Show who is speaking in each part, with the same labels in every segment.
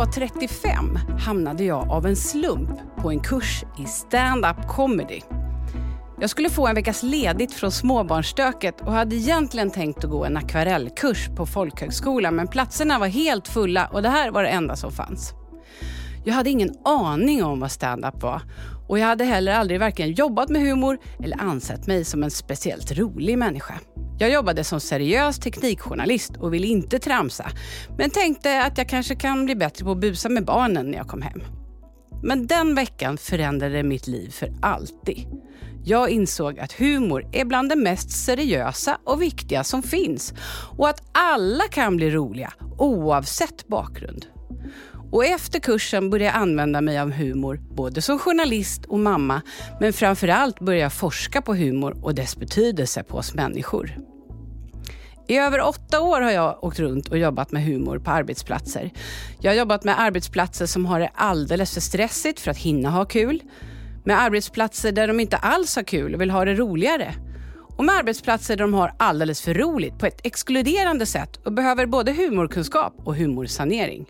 Speaker 1: var 35 hamnade jag av en slump på en kurs i stand-up comedy. Jag skulle få en veckas ledigt från småbarnsstöket och hade egentligen tänkt att gå en akvarellkurs på folkhögskolan men platserna var helt fulla och det här var det enda som fanns. Jag hade ingen aning om vad stand-up var och jag hade heller aldrig varken jobbat med humor eller ansett mig som en speciellt rolig människa. Jag jobbade som seriös teknikjournalist och ville inte tramsa men tänkte att jag kanske kan bli bättre på att busa med barnen när jag kom hem. Men den veckan förändrade mitt liv för alltid. Jag insåg att humor är bland det mest seriösa och viktiga som finns och att alla kan bli roliga oavsett bakgrund. Och efter kursen började jag använda mig av humor både som journalist och mamma men framförallt började jag forska på humor och dess betydelse på oss människor. I över åtta år har jag åkt runt och jobbat med humor på arbetsplatser. Jag har jobbat med arbetsplatser som har det alldeles för stressigt för att hinna ha kul. Med arbetsplatser där de inte alls har kul och vill ha det roligare. Och med arbetsplatser där de har alldeles för roligt på ett exkluderande sätt och behöver både humorkunskap och humorsanering.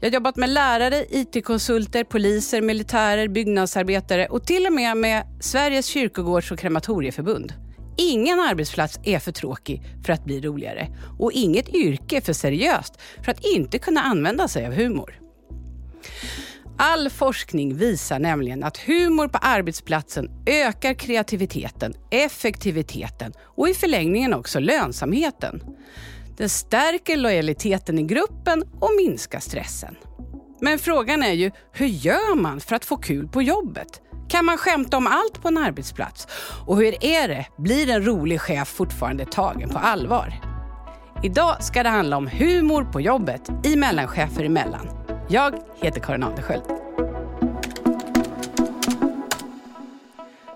Speaker 1: Jag har jobbat med lärare, IT-konsulter, poliser, militärer, byggnadsarbetare och till och med med Sveriges kyrkogårds och krematorieförbund. Ingen arbetsplats är för tråkig för att bli roligare och inget yrke för seriöst för att inte kunna använda sig av humor. All forskning visar nämligen att humor på arbetsplatsen ökar kreativiteten, effektiviteten och i förlängningen också lönsamheten. Den stärker lojaliteten i gruppen och minskar stressen. Men frågan är ju, hur gör man för att få kul på jobbet? Kan man skämta om allt på en arbetsplats? Och hur är det? Blir en rolig chef fortfarande tagen på allvar? Idag ska det handla om humor på jobbet i Mellanchefer emellan. Jag heter Karin Andersköld.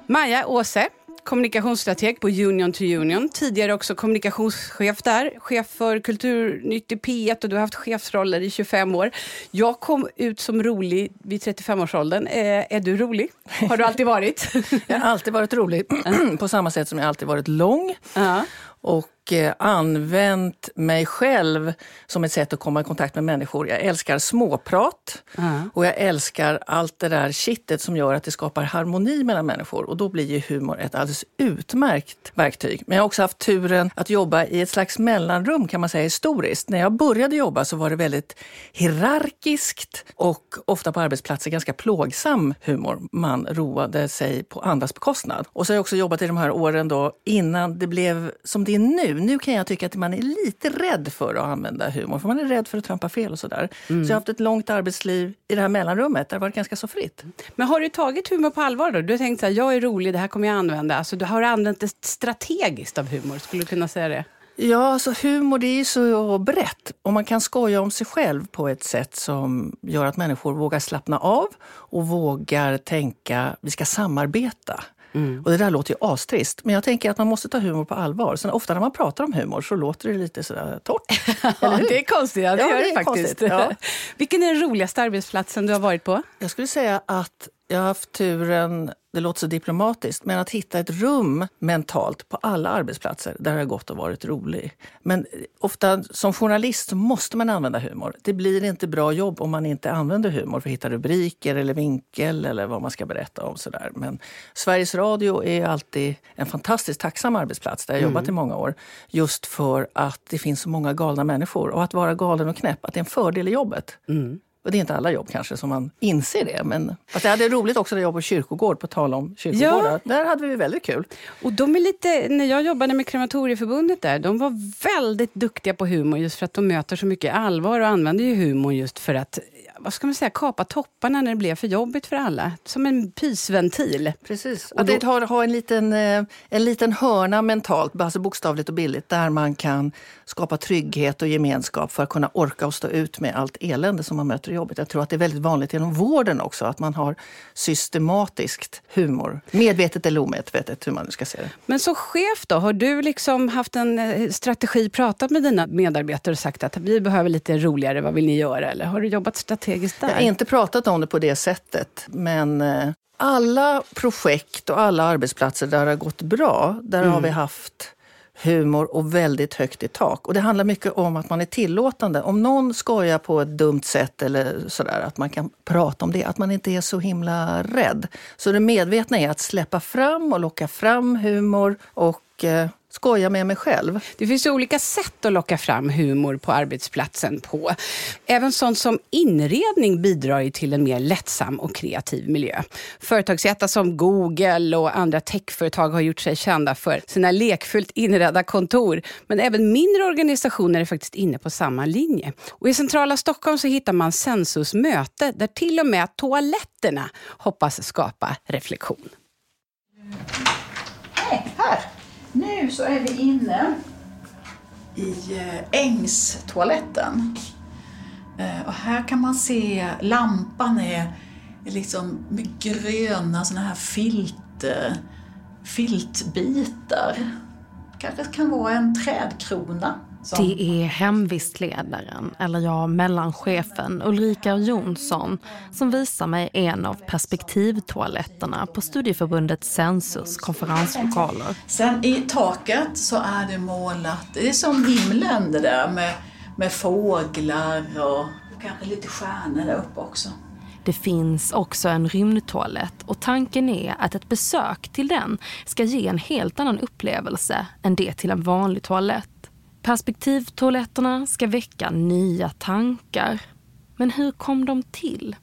Speaker 1: Maja Åse, kommunikationsstrateg på Union to Union. Tidigare också kommunikationschef där. Chef för Kulturnytt i P1 och du har haft chefsroller i 25 år. Jag kom ut som rolig vid 35-årsåldern. Eh, är du rolig? Har du alltid varit?
Speaker 2: jag har alltid varit rolig, på samma sätt som jag alltid varit lång. Uh -huh. Och Eh, använt mig själv som ett sätt att komma i kontakt med människor. Jag älskar småprat mm. och jag älskar allt det där kittet som gör att det skapar harmoni mellan människor. Och då blir ju humor ett alldeles utmärkt verktyg. Men jag har också haft turen att jobba i ett slags mellanrum kan man säga historiskt. När jag började jobba så var det väldigt hierarkiskt och ofta på arbetsplatser ganska plågsam humor. Man roade sig på andras bekostnad. Och så har jag också jobbat i de här åren då innan det blev som det är nu nu. kan jag tycka att man är lite rädd för att använda humor, för man är rädd för att trampa fel och sådär. Mm. Så jag har haft ett långt arbetsliv i det här mellanrummet, där det varit ganska så fritt.
Speaker 1: Men har du tagit humor på allvar då? Du har tänkt så här, jag är rolig, det här kommer jag använda. Alltså, du har använt det strategiskt av humor, skulle du kunna säga det?
Speaker 2: Ja, alltså humor det är ju så brett och man kan skoja om sig själv på ett sätt som gör att människor vågar slappna av och vågar tänka vi ska samarbeta. Mm. Och det där låter ju astrist, men jag tänker att man måste ta humor på allvar. Så ofta när man pratar om humor så låter det lite sådär torrt.
Speaker 1: ja, det är konstigt, ja, det ja, gör det, det faktiskt. Ja. Vilken är den roligaste arbetsplatsen du har varit på?
Speaker 2: Jag skulle säga att jag har haft turen det låter så diplomatiskt, men att hitta ett rum mentalt på alla arbetsplatser där det har gått och varit rolig. Men ofta som journalist måste man använda humor. Det blir inte bra jobb om man inte använder humor för att hitta rubriker eller vinkel eller vad man ska berätta om. Sådär. Men Sveriges Radio är alltid en fantastiskt tacksam arbetsplats där jag mm. jobbat i många år. Just för att det finns så många galna människor och att vara galen och knäpp, att det är en fördel i jobbet. Mm. Och det är inte alla jobb kanske som man inser det. Men fast jag hade roligt också när jag jobbade på kyrkogård, på tal om kyrkogårdar. Ja. Där hade vi väldigt kul.
Speaker 1: Och de är lite, när jag jobbade med krematorieförbundet där, de var väldigt duktiga på humor just för att de möter så mycket allvar och använder ju humor just för att vad ska man säga, kapa topparna när det blev för jobbigt för alla. Som en pysventil.
Speaker 2: Precis. Och att då... ha, ha en, liten, eh, en liten hörna mentalt, alltså bokstavligt och billigt, där man kan skapa trygghet och gemenskap för att kunna orka och stå ut med allt elände som man möter i jobbet. Jag tror att det är väldigt vanligt inom vården också, att man har systematiskt humor. Medvetet eller omedvetet, hur man nu ska se det.
Speaker 1: Men som chef då, har du liksom haft en eh, strategi, pratat med dina medarbetare och sagt att vi behöver lite roligare, vad vill ni göra? Eller har du jobbat strategiskt strategiskt där?
Speaker 2: Jag har inte pratat om det på det sättet, men eh, alla projekt och alla arbetsplatser där det har gått bra, där mm. har vi haft humor och väldigt högt i tak. Och det handlar mycket om att man är tillåtande. Om någon skojar på ett dumt sätt eller sådär, att man kan prata om det. Att man inte är så himla rädd. Så det medvetna är att släppa fram och locka fram humor och eh, skoja med mig själv.
Speaker 1: Det finns olika sätt att locka fram humor på arbetsplatsen på. Även sånt som inredning bidrar ju till en mer lättsam och kreativ miljö. Företagsjättar som Google och andra techföretag har gjort sig kända för sina lekfullt inredda kontor. Men även mindre organisationer är faktiskt inne på samma linje. Och I centrala Stockholm så hittar man Sensus möte där till och med toaletterna hoppas skapa reflektion.
Speaker 3: Hej, här! Nu så är vi inne i eh, Ängstoaletten. Eh, och här kan man se lampan är liksom med gröna såna här filt, eh, filtbitar. Kanske kan vara en trädkrona
Speaker 4: som... Det är hemvistledaren, eller ja, mellanchefen Ulrika Jonsson som visar mig en av perspektivtoaletterna på studieförbundet Sensus konferenslokaler.
Speaker 3: Sen i taket så är det målat, det är som himlen det där med, med fåglar och kanske lite stjärnor där uppe också.
Speaker 4: Det finns också en rymdtoalett och tanken är att ett besök till den ska ge en helt annan upplevelse än det till en vanlig toalett. Perspektivtoaletterna ska väcka nya tankar. Men hur kom de till?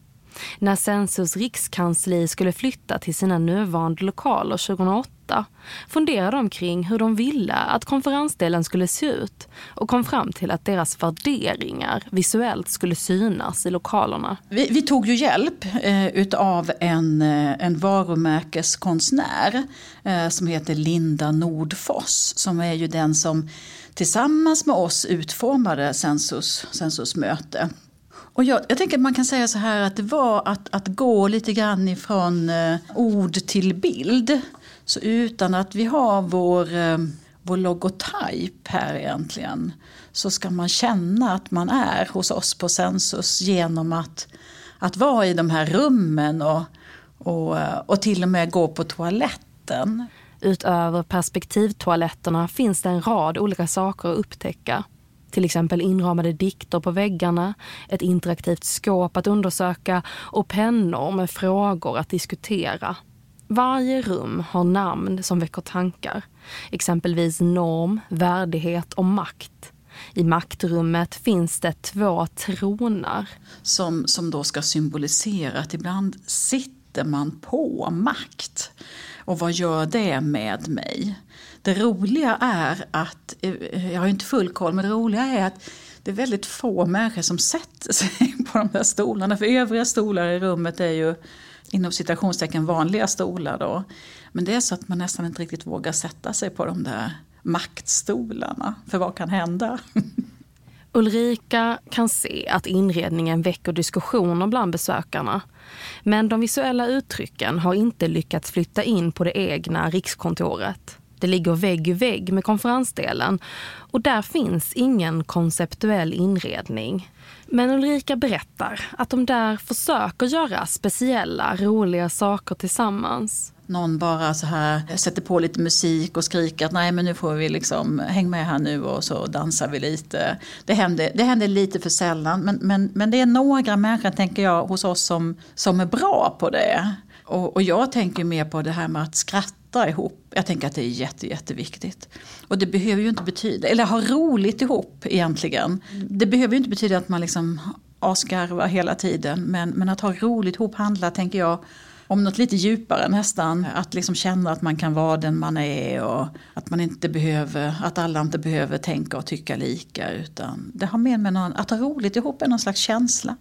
Speaker 4: När Sensus rikskansli skulle flytta till sina nuvarande lokaler 2008 funderade de kring hur de ville att konferensdelen skulle se ut och kom fram till att deras värderingar visuellt skulle synas i lokalerna.
Speaker 3: Vi, vi tog ju hjälp eh, utav en, eh, en varumärkeskonstnär eh, som heter Linda Nordfoss som är ju den som tillsammans med oss utformade Sensus, Sensus möte. Och jag, jag tänker att man kan säga så här att det var att, att gå lite grann ifrån eh, ord till bild. Så utan att vi har vår, eh, vår logotyp här egentligen så ska man känna att man är hos oss på Sensus genom att, att vara i de här rummen och, och, eh, och till och med gå på toaletten.
Speaker 4: Utöver perspektivtoaletterna finns det en rad olika saker att upptäcka. Till exempel inramade dikter på väggarna, ett interaktivt skåp att undersöka och pennor med frågor att diskutera. Varje rum har namn som väcker tankar. Exempelvis norm, värdighet och makt. I maktrummet finns det två tronar.
Speaker 3: Som, som då ska symbolisera att ibland sitter man på makt. Och vad gör det med mig? Det roliga är att, eh, jag har inte full koll, men det roliga är att det är väldigt få människor som sätter sig på de där stolarna. För övriga stolar i rummet är ju inom citationstecken vanliga stolar då. Men det är så att man nästan inte riktigt vågar sätta sig på de där maktstolarna. För vad kan hända?
Speaker 4: Ulrika kan se att inredningen väcker diskussioner bland besökarna. Men de visuella uttrycken har inte lyckats flytta in på det egna rikskontoret. Det ligger vägg i vägg med konferensdelen och där finns ingen konceptuell inredning. Men Ulrika berättar att de där försöker göra speciella, roliga saker tillsammans
Speaker 3: någon bara så här sätter på lite musik och skriker att nej men nu får vi liksom häng med här nu och så dansar vi lite. Det händer, det händer lite för sällan men, men, men det är några människor tänker jag hos oss som, som är bra på det. Och, och jag tänker mer på det här med att skratta ihop. Jag tänker att det är jätte, jätteviktigt. Och det behöver ju inte betyda, eller ha roligt ihop egentligen. Det behöver ju inte betyda att man liksom asgarvar hela tiden men, men att ha roligt ihop handlar tänker jag om något lite djupare nästan. Att liksom känna att man kan vara den man är och att, man inte behöver, att alla inte behöver tänka och tycka lika. Utan det har mer med någon, att ha roligt ihop är någon slags känsla.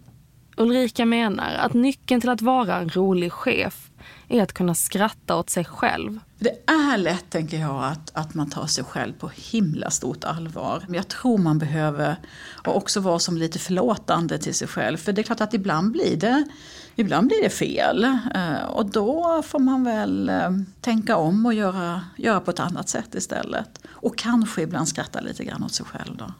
Speaker 4: Ulrika menar att nyckeln till att vara en rolig chef är att kunna skratta åt sig själv.
Speaker 3: Det är lätt, tänker jag, att, att man tar sig själv på himla stort allvar. Men jag tror man behöver också vara som lite förlåtande till sig själv. För det är klart att ibland blir det, ibland blir det fel. Eh, och då får man väl eh, tänka om och göra, göra på ett annat sätt istället. Och kanske ibland skratta lite grann åt sig själv då.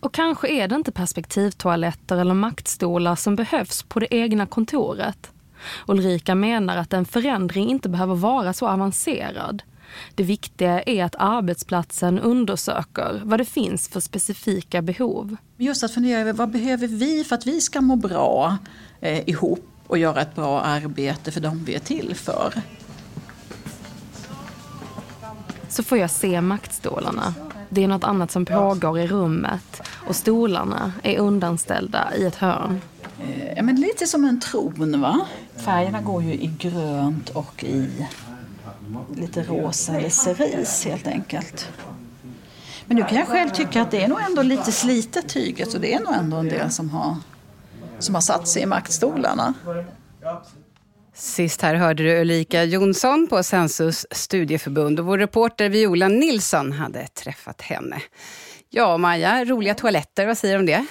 Speaker 4: Och kanske är det inte perspektivtoaletter eller maktstolar som behövs på det egna kontoret. Ulrika menar att en förändring inte behöver vara så avancerad. Det viktiga är att arbetsplatsen undersöker vad det finns för specifika behov.
Speaker 3: Just att fundera över vad behöver vi för att vi ska må bra eh, ihop och göra ett bra arbete för dem vi är till för.
Speaker 4: Så får jag se maktstolarna. Det är något annat som pågår i rummet och stolarna är undanställda i ett hörn.
Speaker 3: Eh, ja, men lite som en tron va? Färgerna går ju i grönt och i lite rosa eller cerise helt enkelt. Men nu kan jag själv tycka att det är nog ändå lite slitet tyget så det är nog ändå en del som har, som har satt sig i maktstolarna.
Speaker 1: Sist här hörde du Ulrika Jonsson på Sensus studieförbund och vår reporter Viola Nilsson hade träffat henne. Ja, Maja, roliga toaletter, vad säger du om det?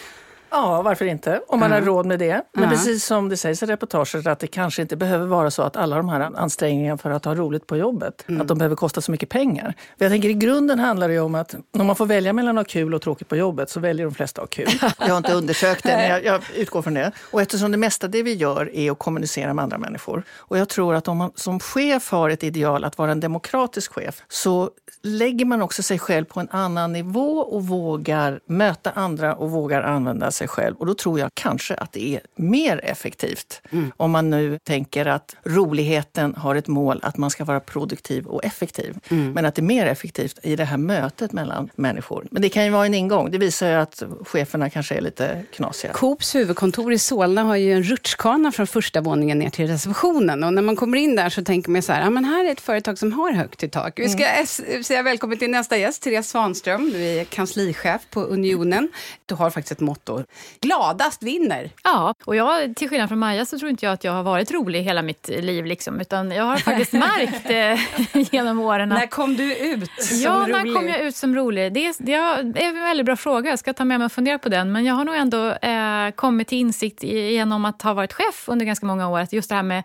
Speaker 2: Ja, varför inte? Om man mm. har råd med det. Men mm. precis som det sägs i reportaget att det kanske inte behöver vara så att alla de här ansträngningarna för att ha roligt på jobbet, mm. att de behöver kosta så mycket pengar. För jag tänker i grunden handlar det om att om man får välja mellan att ha kul och tråkigt på jobbet så väljer de flesta att ha kul. jag har inte undersökt det, men jag, jag, utgår från det. Och eftersom det mesta det vi gör är att kommunicera med andra människor. Och jag tror att om man som chef har ett ideal att vara en demokratisk chef så lägger man också sig själv på en annan nivå och vågar möta andra och vågar använda sig själv. Och då tror jag kanske att det är mer effektivt. Mm. Om man nu tänker att roligheten har ett mål att man ska vara produktiv och effektiv. Mm. Men att det är mer effektivt i det här mötet mellan människor. Men det kan ju vara en ingång. Det visar ju att cheferna kanske är lite knasiga.
Speaker 1: Coops huvudkontor i Solna har ju en rutschkana från första våningen ner till receptionen. Och när man kommer in där så tänker man så här, ja men här är ett företag som har högt i tak. Vi ska mm. säga välkommen till nästa gäst, Therese Svanström. Du är kanslichef på Unionen. Du har faktiskt ett motto, gladast vinner.
Speaker 5: Ja, och jag, till skillnad från Maja så tror inte jag att jag har varit rolig hela mitt liv. Liksom, utan jag har faktiskt märkt eh, genom åren
Speaker 1: att... När kom du ut som
Speaker 5: ja,
Speaker 1: rolig?
Speaker 5: Ja, när kom jag ut som rolig? Det, det är en väldigt bra fråga. Jag ska ta med mig och fundera på den. Men jag har nog ändå eh, kommit till insikt genom att ha varit chef under ganska många år. Att just det här med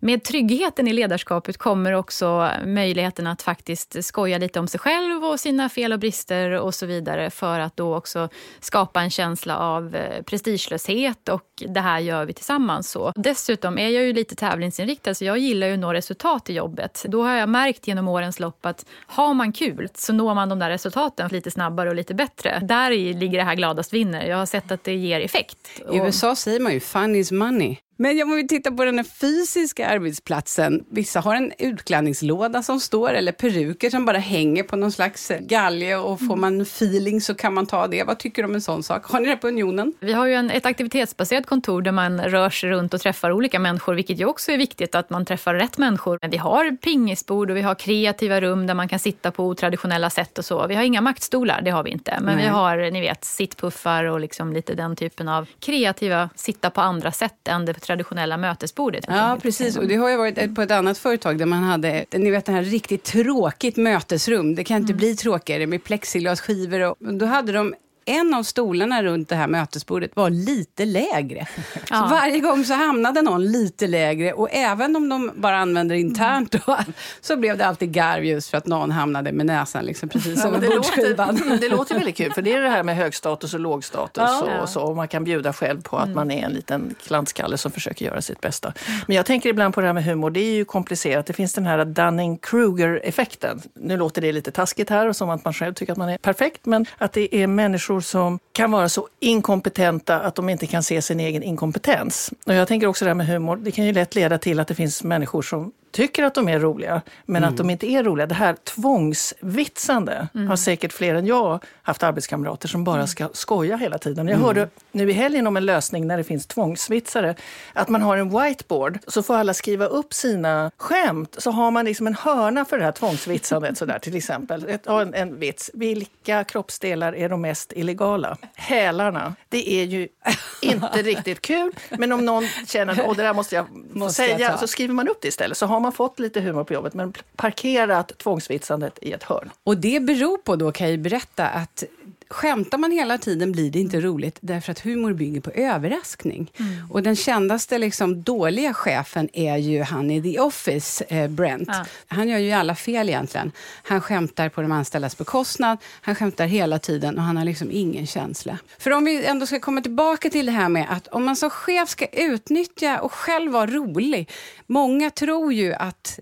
Speaker 5: med tryggheten i ledarskapet kommer också möjligheten att faktiskt skoja lite om sig själv och sina fel och brister och så vidare för att då också skapa en känsla av eh, prestigelöshet och det här gör vi tillsammans. Så. Dessutom är jag ju lite tävlingsinriktad så jag gillar ju att nå resultat i jobbet. Då har jag märkt genom årens lopp att har man kul så når man de där resultaten lite snabbare och lite bättre. Där ligger det här gladast vinner. Jag har sett att det ger effekt.
Speaker 1: I USA säger man ju fun is money. Men om vi tittar på den fysiska arbetsplatsen. Vissa har en utklädningslåda som står eller peruker som bara hänger på någon slags galge och får man feeling så kan man ta det. Vad tycker du om en sån sak? Har ni det på Unionen?
Speaker 5: Vi har ju en, ett aktivitetsbaserat kontor där man rör sig runt och träffar olika människor, vilket ju också är viktigt att man träffar rätt människor. Men vi har pingisbord och vi har kreativa rum där man kan sitta på otraditionella sätt och så. Vi har inga maktstolar, det har vi inte. Men Nej. vi har, ni vet, sittpuffar och liksom lite den typen av kreativa sitta på andra sätt än det traditionella mötesbordet.
Speaker 1: Ja, precis. Och det har ju varit på ett annat företag där man hade, ni vet det här riktigt tråkigt mötesrum. Det kan inte mm. bli tråkigare med plexiglasskivor. Och då hade de en av stolarna runt det här mötesbordet var lite lägre. Ja. Så varje gång så hamnade någon lite lägre och även om de bara använder internt då, så blev det alltid garv just för att någon hamnade med näsan liksom precis som ja,
Speaker 2: det, låter, det låter väldigt kul för det är det här med hög status och låg status ja. och, så, och man kan bjuda själv på att mm. man är en liten klantskalle som försöker göra sitt bästa. Men jag tänker ibland på det här med humor, det är ju komplicerat. Det finns den här Dunning-Kruger-effekten. Nu låter det lite taskigt här och som att man själv tycker att man är perfekt, men att det är människor människor som kan vara så inkompetenta att de inte kan se sin egen inkompetens. Och jag tänker också det här med humor, det kan ju lätt leda till att det finns människor som tycker att de är roliga, men mm. att de inte är roliga. Det här tvångsvitsande mm. har säkert fler än jag haft arbetskamrater som bara mm. ska skoja hela tiden. Jag mm. hörde nu i helgen om en lösning när det finns tvångsvitsare, att man har en whiteboard, så får alla skriva upp sina skämt. Så har man liksom en hörna för det här tvångsvitsandet, sådär, till exempel. Ett, en, en vits. Vilka kroppsdelar är de mest illegala? Hälarna. Det är ju inte riktigt kul, men om någon känner att det där måste jag måste säga, jag så skriver man upp det istället. Så har man fått lite humor på jobbet, men parkerat tvångsvitsandet i ett hörn.
Speaker 1: Och det beror på, då kan jag berätta, att skämtar man hela tiden blir det inte roligt därför att humor bygger på överraskning. Mm. Och den kändaste liksom, dåliga chefen är ju han i The Office, eh, Brent. Ja. Han gör ju alla fel egentligen. Han skämtar på de anställdas bekostnad, han skämtar hela tiden och han har liksom ingen känsla. För om vi ändå ska komma tillbaka till det här med att om man som chef ska utnyttja och själv vara rolig. Många tror ju att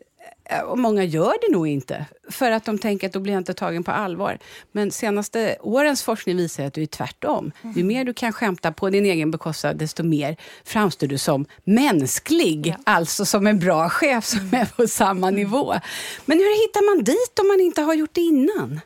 Speaker 1: och många gör det nog inte, för att de tänker att då blir jag inte tagen på allvar. Men senaste årens forskning visar att det är tvärtom. Mm. Ju mer du kan skämta på din egen bekostnad, desto mer framstår du som mänsklig. Ja. Alltså som en bra chef som är på samma nivå. Men hur hittar man dit om man inte har gjort det innan?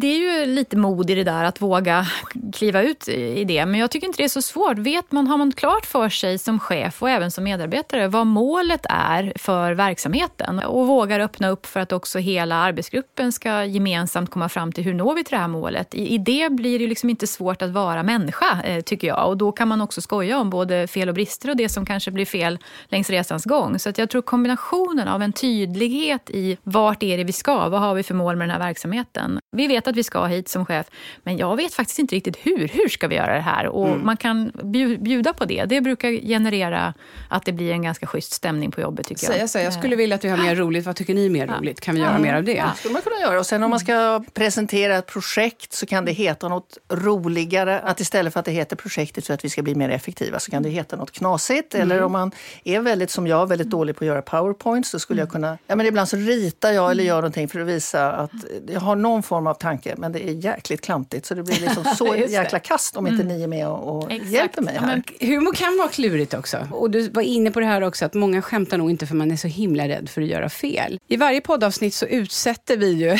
Speaker 5: Det är ju lite mod i det där att våga kliva ut i det. Men jag tycker inte det är så svårt. Vet man, har man klart för sig som chef och även som medarbetare vad målet är för verksamheten och vågar öppna upp för att också hela arbetsgruppen ska gemensamt komma fram till hur når vi till det här målet. I, i det blir det liksom inte svårt att vara människa, eh, tycker jag. Och då kan man också skoja om både fel och brister och det som kanske blir fel längs resans gång. Så att jag tror kombinationen av en tydlighet i vart är det vi ska, vad har vi för mål med den här verksamheten vi vet att vi ska hit som chef, men jag vet faktiskt inte riktigt hur. Hur ska vi göra det här? Och mm. man kan bjuda på det. Det brukar generera att det blir en ganska schysst stämning på jobbet tycker jag.
Speaker 1: Säga så, jag skulle vilja att vi har mer roligt. Vad tycker ni är mer ja. roligt? Kan vi göra ja. mer av det? Ja,
Speaker 2: skulle man kunna göra. Och sen om man ska presentera ett projekt så kan det heta något roligare. Att istället för att det heter projektet för att vi ska bli mer effektiva så kan det heta något knasigt. Mm. Eller om man är väldigt, som jag, väldigt dålig på att göra powerpoints så skulle mm. jag kunna... Ja, men ibland så ritar jag eller gör någonting för att visa att jag har någon form av tanke, men det är jäkligt klantigt så det blir liksom så jäkla kast om inte mm. ni är med och, och hjälper mig här.
Speaker 1: Ja, humor kan vara klurigt också. Och du var inne på det här också, att många skämtar nog inte för man är så himla rädd för att göra fel. I varje poddavsnitt så utsätter vi ju,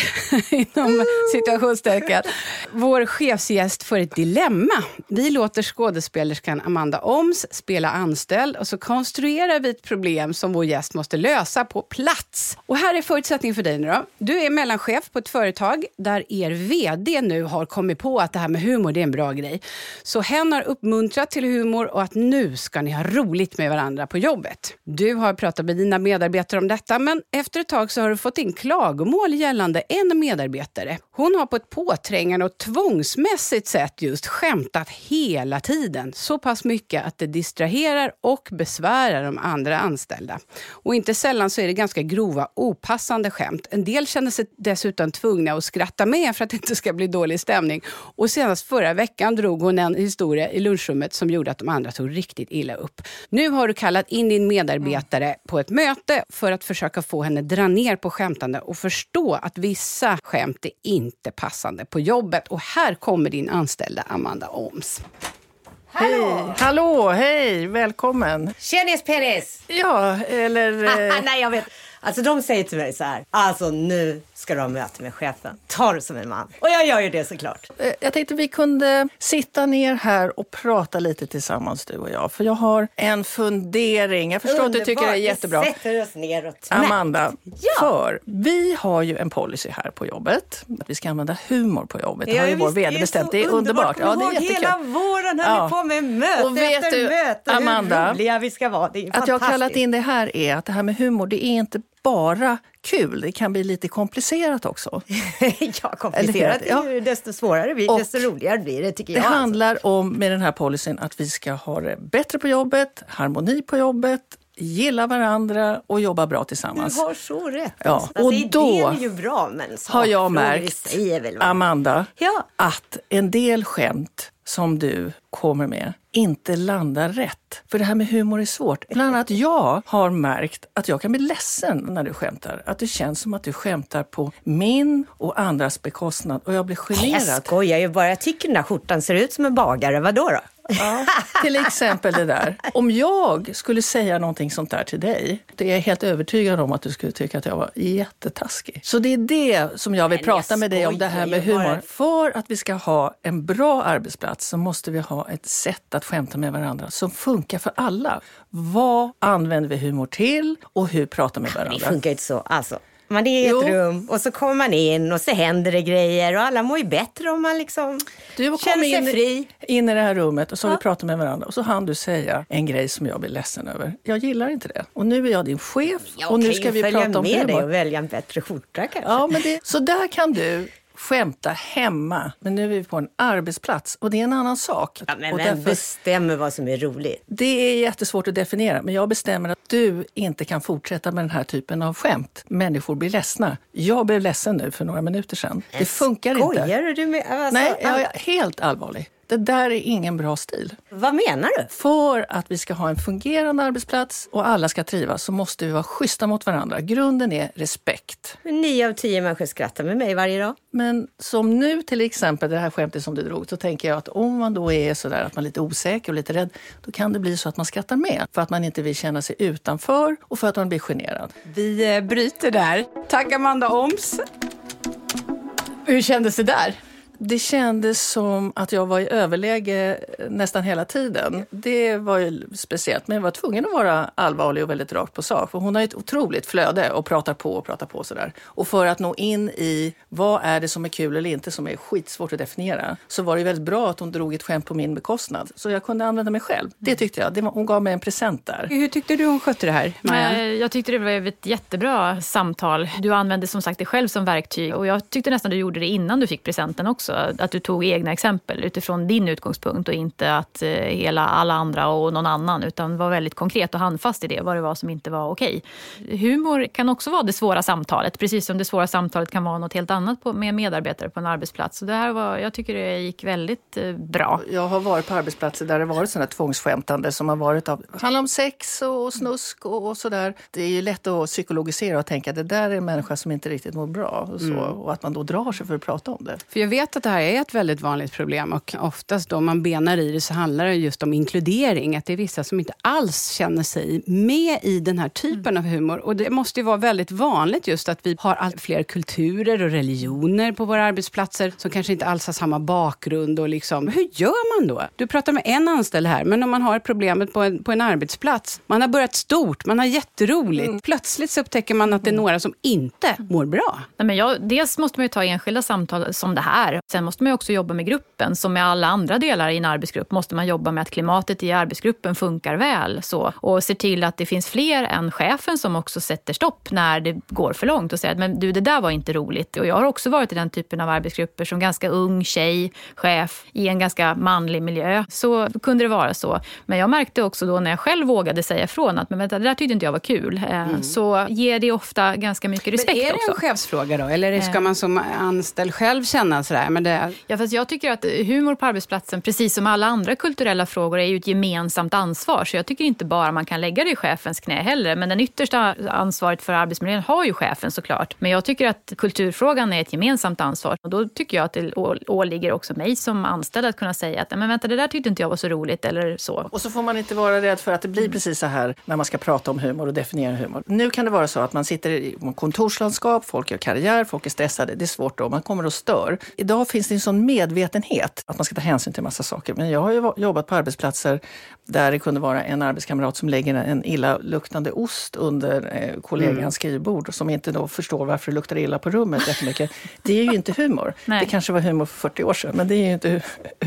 Speaker 1: inom situationstecken, vår chefsgäst för ett dilemma. Vi låter skådespelerskan Amanda Oms spela anställd och så konstruerar vi ett problem som vår gäst måste lösa på plats. Och här är förutsättningen för dig nu då. Du är mellanchef på ett företag där er VD nu har kommit på att det här med humor det är en bra grej. Så hen har uppmuntrat till humor och att nu ska ni ha roligt med varandra på jobbet. Du har pratat med dina medarbetare om detta men efter ett tag så har du fått in klagomål gällande en medarbetare. Hon har på ett påträngande och tvångsmässigt sätt just skämtat hela tiden. Så pass mycket att det distraherar och besvärar de andra anställda. Och inte sällan så är det ganska grova opassande skämt. En del känner sig dessutom tvungna att skratta med för att det inte ska bli dålig stämning. Och senast förra veckan drog hon en historia i lunchrummet som gjorde att de andra tog riktigt illa upp. Nu har du kallat in din medarbetare mm. på ett möte för att försöka få henne dra ner på skämtande och förstå att vissa skämt är inte passande på jobbet. Och här kommer din anställda Amanda Oms.
Speaker 2: Hallå! Hej, Hallå, hej, välkommen!
Speaker 6: Tjenis penis!
Speaker 2: Ja, eller...
Speaker 6: Eh, Nej, jag vet. Alltså de säger till mig så här, alltså nu ska du ha möte med chefen. Ta det som en man. Och jag gör ju det såklart.
Speaker 2: Eh, jag tänkte vi kunde sitta ner här och prata lite tillsammans du och jag. För jag har en fundering. Jag förstår Underbar. att du tycker det är jättebra.
Speaker 6: Vi sätter oss ner och
Speaker 2: Amanda, ja. för vi har ju en policy här på jobbet. Att vi ska använda humor på jobbet. Det har ju vår vd bestämt. Det är underbart.
Speaker 6: Ja, det är jättekul. Hela våren höll ja. vi på med möte och vet efter du, möte.
Speaker 2: Amanda,
Speaker 6: hur roliga vi ska vara. Det är
Speaker 2: att jag har kallat in det här är att det här med humor, det är inte bara kul. Det kan bli lite komplicerat också.
Speaker 6: ja, komplicerat är ju desto svårare blir och desto roligare blir det tycker
Speaker 2: jag. Det handlar om, med den här policyn, att vi ska ha det bättre på jobbet, harmoni på jobbet, gilla varandra och jobba bra tillsammans.
Speaker 6: Du har så rätt.
Speaker 2: Ja.
Speaker 6: Alltså, och då är ju bra, men
Speaker 2: har jag märkt, Amanda, ja. att en del skämt som du kommer med inte landar rätt. För det här med humor är svårt. Bland annat jag har märkt att jag kan bli ledsen när du skämtar. Att det känns som att du skämtar på min och andras bekostnad och jag blir generad.
Speaker 6: Jag skojar ju bara. Jag tycker den där skjortan ser ut som en bagare. Vadå då?
Speaker 2: Ja, till exempel det där. Om jag skulle säga någonting sånt där till dig, det är jag helt övertygad om att du skulle tycka att jag var jättetaskig. Så det är det som jag vill Men prata jag med dig om, det här med humor. Bara... För att vi ska ha en bra arbetsplats så måste vi ha ett sätt att skämta med varandra som funkar för alla. Vad använder vi humor till och hur pratar vi med varandra?
Speaker 6: Det funkar inte så. Alltså, man är i ett rum och så kommer man in och så händer det grejer och alla mår ju bättre om man liksom du känner sig in, fri.
Speaker 2: in i det här rummet och så ja. vi pratat med varandra och så hann du säga en grej som jag blir ledsen över. Jag gillar inte det. Och nu är jag din chef jag och nu ska vi prata om
Speaker 6: Jag kan ju följa med dig och välja en bättre skjorta kanske.
Speaker 2: Ja, men det, så där kan du skämta hemma. Men nu är vi på en arbetsplats och det är en annan sak.
Speaker 6: Ja, men vem bestämmer vad som är roligt?
Speaker 2: Det är jättesvårt att definiera, men jag bestämmer att du inte kan fortsätta med den här typen av skämt. Människor blir ledsna. Jag blev ledsen nu för några minuter sedan. Det funkar
Speaker 6: Skojar
Speaker 2: inte.
Speaker 6: du med? Alltså,
Speaker 2: Nej, jag är helt allvarlig. Det där är ingen bra stil.
Speaker 6: Vad menar du?
Speaker 2: För att vi ska ha en fungerande arbetsplats och alla ska trivas så måste vi vara schyssta mot varandra. Grunden är respekt.
Speaker 6: Nio av tio människor skrattar med mig varje dag.
Speaker 2: Men som nu till exempel, det här skämtet som du drog, så tänker jag att om man då är sådär att man är lite osäker och lite rädd, då kan det bli så att man skrattar med. För att man inte vill känna sig utanför och för att man blir generad.
Speaker 1: Vi eh, bryter där. Tack Amanda Oms. Hur kändes det där?
Speaker 2: Det kändes som att jag var i överläge nästan hela tiden. Det var ju speciellt, men jag var tvungen att vara allvarlig och väldigt rakt på sak. För hon har ett otroligt flöde och pratar på och pratar på sådär. Och för att nå in i vad är det som är kul eller inte, som är skitsvårt att definiera, så var det väldigt bra att hon drog ett skämt på min bekostnad. Så jag kunde använda mig själv. Det tyckte jag. Det var, hon gav mig en present där.
Speaker 1: Hur tyckte du hon skötte det här, Maja?
Speaker 5: Eh, jag tyckte det var ett jättebra samtal. Du använde som sagt dig själv som verktyg och jag tyckte nästan du gjorde det innan du fick presenten också också. Att du tog egna exempel utifrån din utgångspunkt och inte att eh, hela alla andra och någon annan utan var väldigt konkret och handfast i det, vad det var som inte var okej. Humor kan också vara det svåra samtalet, precis som det svåra samtalet kan vara något helt annat på, med medarbetare på en arbetsplats. Så det här var, jag tycker det gick väldigt eh, bra.
Speaker 2: Jag har varit på arbetsplatser där det varit sådana tvångsskämtande som har varit av, handlar om sex och snusk och, och sådär. Det är ju lätt att psykologisera och tänka att det där är en människa som inte riktigt mår bra och, så, mm. och att man då drar sig för att prata om det.
Speaker 1: För jag vet att det här är ett väldigt vanligt problem och oftast då man benar i det så handlar det just om inkludering. Att det är vissa som inte alls känner sig med i den här typen mm. av humor. Och det måste ju vara väldigt vanligt just att vi har allt fler kulturer och religioner på våra arbetsplatser som kanske inte alls har samma bakgrund. Och liksom, hur gör man då? Du pratar med en anställd här, men om man har problemet på en, på en arbetsplats. Man har börjat stort, man har jätteroligt. Mm. Plötsligt så upptäcker man att det är mm. några som inte mår bra.
Speaker 5: Nej, men jag, dels måste man ju ta enskilda samtal som det här. Sen måste man också jobba med gruppen. Som med alla andra delar i en arbetsgrupp måste man jobba med att klimatet i arbetsgruppen funkar väl. Så, och se till att det finns fler än chefen som också sätter stopp när det går för långt och säger att men du, det där var inte roligt. Och jag har också varit i den typen av arbetsgrupper som ganska ung tjej, chef i en ganska manlig miljö. Så kunde det vara så. Men jag märkte också då när jag själv vågade säga ifrån att men vänta, det där tyckte inte jag var kul. Eh, mm. Så ger det ofta ganska mycket respekt också.
Speaker 1: Men är det en
Speaker 5: också.
Speaker 1: chefsfråga då? Eller ska eh. man som anställd själv känna sådär? Men det...
Speaker 5: Ja, fast jag tycker att humor på arbetsplatsen, precis som alla andra kulturella frågor, är ju ett gemensamt ansvar. Så jag tycker inte bara man kan lägga det i chefens knä heller. Men det yttersta ansvaret för arbetsmiljön har ju chefen såklart. Men jag tycker att kulturfrågan är ett gemensamt ansvar. Och då tycker jag att det åligger också mig som anställd att kunna säga att men vänta, det där tyckte inte jag var så roligt eller så.
Speaker 2: Och så får man inte vara rädd för att det blir precis så här när man ska prata om humor och definiera humor. Nu kan det vara så att man sitter i kontorslandskap, folk gör karriär, folk är stressade. Det är svårt då, man kommer och stör. Idag finns det en sån medvetenhet att man ska ta hänsyn till massa saker. Men jag har ju jobbat på arbetsplatser där det kunde vara en arbetskamrat som lägger en illaluktande ost under eh, kollegans mm. skrivbord som inte då förstår varför det luktar illa på rummet jättemycket. Det är ju inte humor. det kanske var humor för 40 år sedan, men det är ju inte...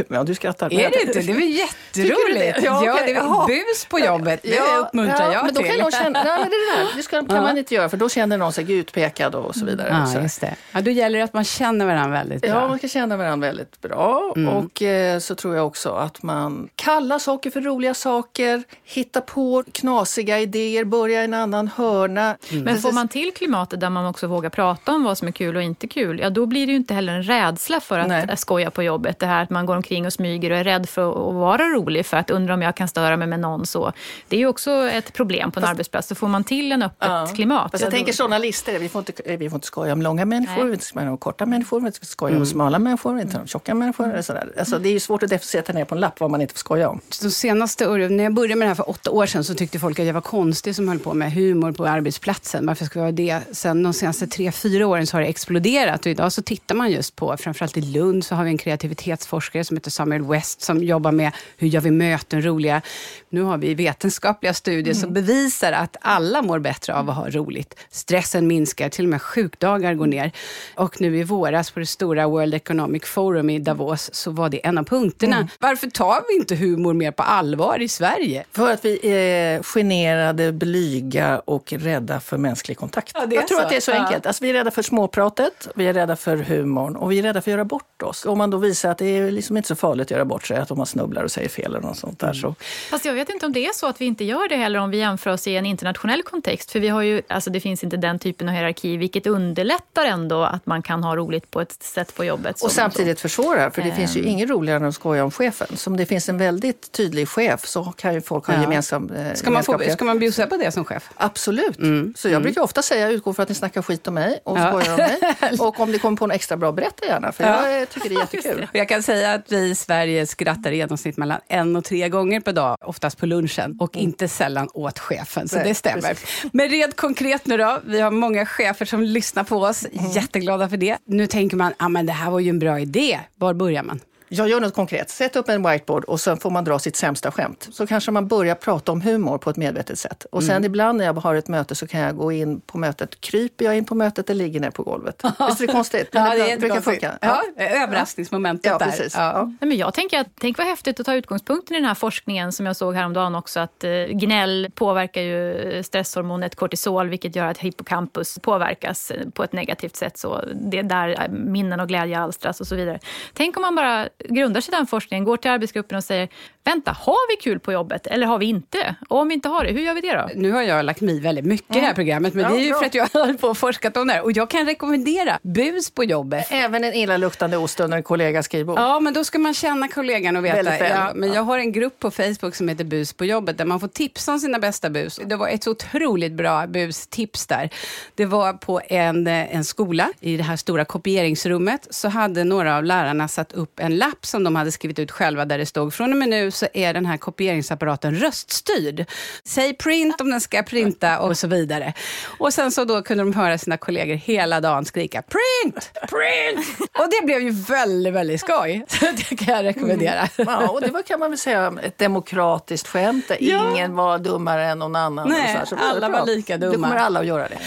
Speaker 2: Ja, du skrattar.
Speaker 1: Är det inte? Det är väl jätteroligt? Det? Ja, ja, det är väl bus på jobbet. Det ja, uppmuntrar ja, jag
Speaker 2: men då
Speaker 1: till.
Speaker 2: Kan någon känna, nej, men det, där, det ska, kan man inte göra, för då känner någon sig utpekad och så vidare.
Speaker 1: Ja, just det. Ja, då gäller det att man känner varandra väldigt bra.
Speaker 2: Ja, känna varandra väldigt bra. Mm. Och eh, så tror jag också att man kallar saker för roliga saker, hittar på knasiga idéer, börjar i en annan hörna.
Speaker 5: Mm. Men får man till klimatet där man också vågar prata om vad som är kul och inte kul, ja då blir det ju inte heller en rädsla för att Nej. skoja på jobbet. Det här att man går omkring och smyger och är rädd för att vara rolig för att undra om jag kan störa mig med någon. Så det är ju också ett problem på en Fast, arbetsplats. Så får man till en öppet ja. klimat.
Speaker 2: Fast jag ja, tänker sådana listor, vi får, inte, vi får inte skoja om långa människor, Nej. vi får inte skoja om korta människor, vi får inte skoja mm. om människor, inte om tjocka människor. Mm. Sådär. Alltså, det är ju svårt att sätta ner på en lapp vad man inte får skoja om.
Speaker 1: De senaste när jag började med det här för åtta år sedan så tyckte folk att jag var konstig som höll på med humor på arbetsplatsen. Varför ska jag vara det? Sen de senaste tre, fyra åren så har det exploderat och idag så tittar man just på, framförallt i Lund så har vi en kreativitetsforskare som heter Samuel West som jobbar med hur gör vi möten roliga. Nu har vi vetenskapliga studier mm. som bevisar att alla mår bättre av att ha roligt. Stressen minskar, till och med sjukdagar går ner. Och nu i våras på det stora World Economic Forum i Davos så var det en av punkterna. Mm. Varför tar vi inte humor mer på allvar i Sverige?
Speaker 2: För att vi är generade, blyga och rädda för mänsklig kontakt. Ja, jag tror så. att det är så ja. enkelt. Alltså, vi är rädda för småpratet, vi är rädda för humorn och vi är rädda för att göra bort oss. Om man då visar att det är liksom inte så farligt att göra bort sig, att om man snubblar och säger fel eller något sånt där. Mm. Så.
Speaker 5: Fast jag vet inte om det är så att vi inte gör det heller om vi jämför oss i en internationell kontext. För vi har ju, alltså det finns inte den typen av hierarki, vilket underlättar ändå att man kan ha roligt på ett sätt på jobbet. Jobbet.
Speaker 2: Och samtidigt försvårar, för det finns ju ehm. inget roligare än att skoja om chefen. Så om det finns en väldigt tydlig chef så kan ju folk ha ja. gemensam
Speaker 1: eh, ska man, få, ska man bjussa på det som chef?
Speaker 2: Absolut. Mm. Så jag mm. brukar ofta säga, utgå för att ni snackar skit om mig och ja. skojar om mig. Och om det kommer på något extra bra, berätta gärna, för ja. jag tycker det är jättekul.
Speaker 1: jag kan säga att vi i Sverige skrattar i genomsnitt mellan en och tre gånger per dag, oftast på lunchen, och mm. inte sällan åt chefen. Så Nej, det stämmer. Precis. Men rent konkret nu då, vi har många chefer som lyssnar på oss, mm. jätteglada för det. Nu tänker man, ah, men det här var var ju en bra idé. Var börjar man?
Speaker 2: Jag gör något konkret. Sätt upp en whiteboard och sen får man dra sitt sämsta skämt. Så kanske man börjar prata om humor på ett medvetet sätt. Och sen mm. ibland när jag har ett möte så kan jag gå in på mötet. Kryper jag in på mötet eller ligger ner på golvet? Visst är det konstigt?
Speaker 1: Men ja, det brukar funka. Ja. Ja, överraskningsmomentet
Speaker 2: ja, precis. där. Ja.
Speaker 5: Nej, men jag tänker att, tänk vad häftigt att ta utgångspunkten i den här forskningen som jag såg häromdagen också. Att eh, gnäll påverkar ju stresshormonet kortisol vilket gör att hippocampus påverkas eh, på ett negativt sätt. Så det är där minnen och glädje alstras och så vidare. Tänk om man bara grundar sig den forskningen, går till arbetsgruppen och säger vänta, har vi kul på jobbet eller har vi inte? Och om vi inte har det, hur gör vi det då?
Speaker 1: Nu har jag lagt mig väldigt mycket i det här programmet, men ja, det är ju bra. för att jag har på och forskat om det här. Och jag kan rekommendera bus på jobbet.
Speaker 2: Även en illaluktande ost under en kollegas skrivbord?
Speaker 1: Ja, men då ska man känna kollegan och veta. Ja, men jag har en grupp på Facebook som heter Bus på jobbet, där man får tipsa om sina bästa bus. Det var ett så otroligt bra bustips där. Det var på en, en skola, i det här stora kopieringsrummet, så hade några av lärarna satt upp en lapp som de hade skrivit ut själva, där det stod från och med nu så är den här kopieringsapparaten röststyrd. Säg print om den ska printa och så vidare. Och sen så då kunde de höra sina kollegor hela dagen skrika print, print! Och det blev ju väldigt, väldigt skoj. Det kan jag rekommendera.
Speaker 2: Mm. Ja, och det var kan man väl säga ett demokratiskt skämt där ja. ingen var dummare än någon annan.
Speaker 1: Nej, så, så alla var lika dumma.
Speaker 2: Det kommer alla att göra det.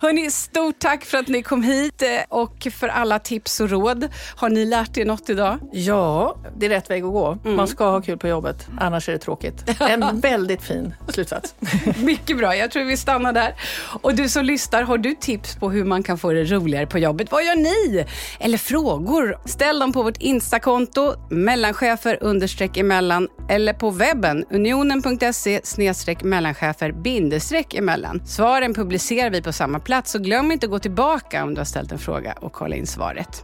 Speaker 1: Hörrni, stort tack för att ni kom hit eh, och för alla tips och råd. Har ni lärt er något idag?
Speaker 2: Ja, det är rätt väg att gå. Mm. Man ska ha kul på jobbet, annars är det tråkigt. En väldigt fin slutsats.
Speaker 1: Mycket bra, jag tror vi stannar där. Och du som lyssnar, har du tips på hur man kan få det roligare på jobbet? Vad gör ni? Eller frågor? Ställ dem på vårt Instakonto, mellanchefer understreck emellan, eller på webben, unionen.se snedstreck mellanchefer bindestreck emellan. Svaren publicerar vi på samma plats, så glöm inte att gå tillbaka om du har ställt en fråga och kolla in svaret.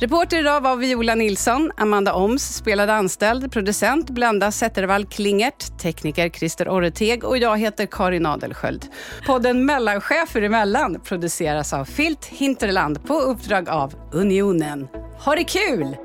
Speaker 1: Reporter idag var Viola Nilsson, Amanda Oms spelade anställd, producent Blenda Zettervall Klingert, tekniker Christer Orreteg och jag heter Karin Adelsköld. Podden Mellanchefer emellan produceras av Filt Hinterland på uppdrag av Unionen. Ha det kul!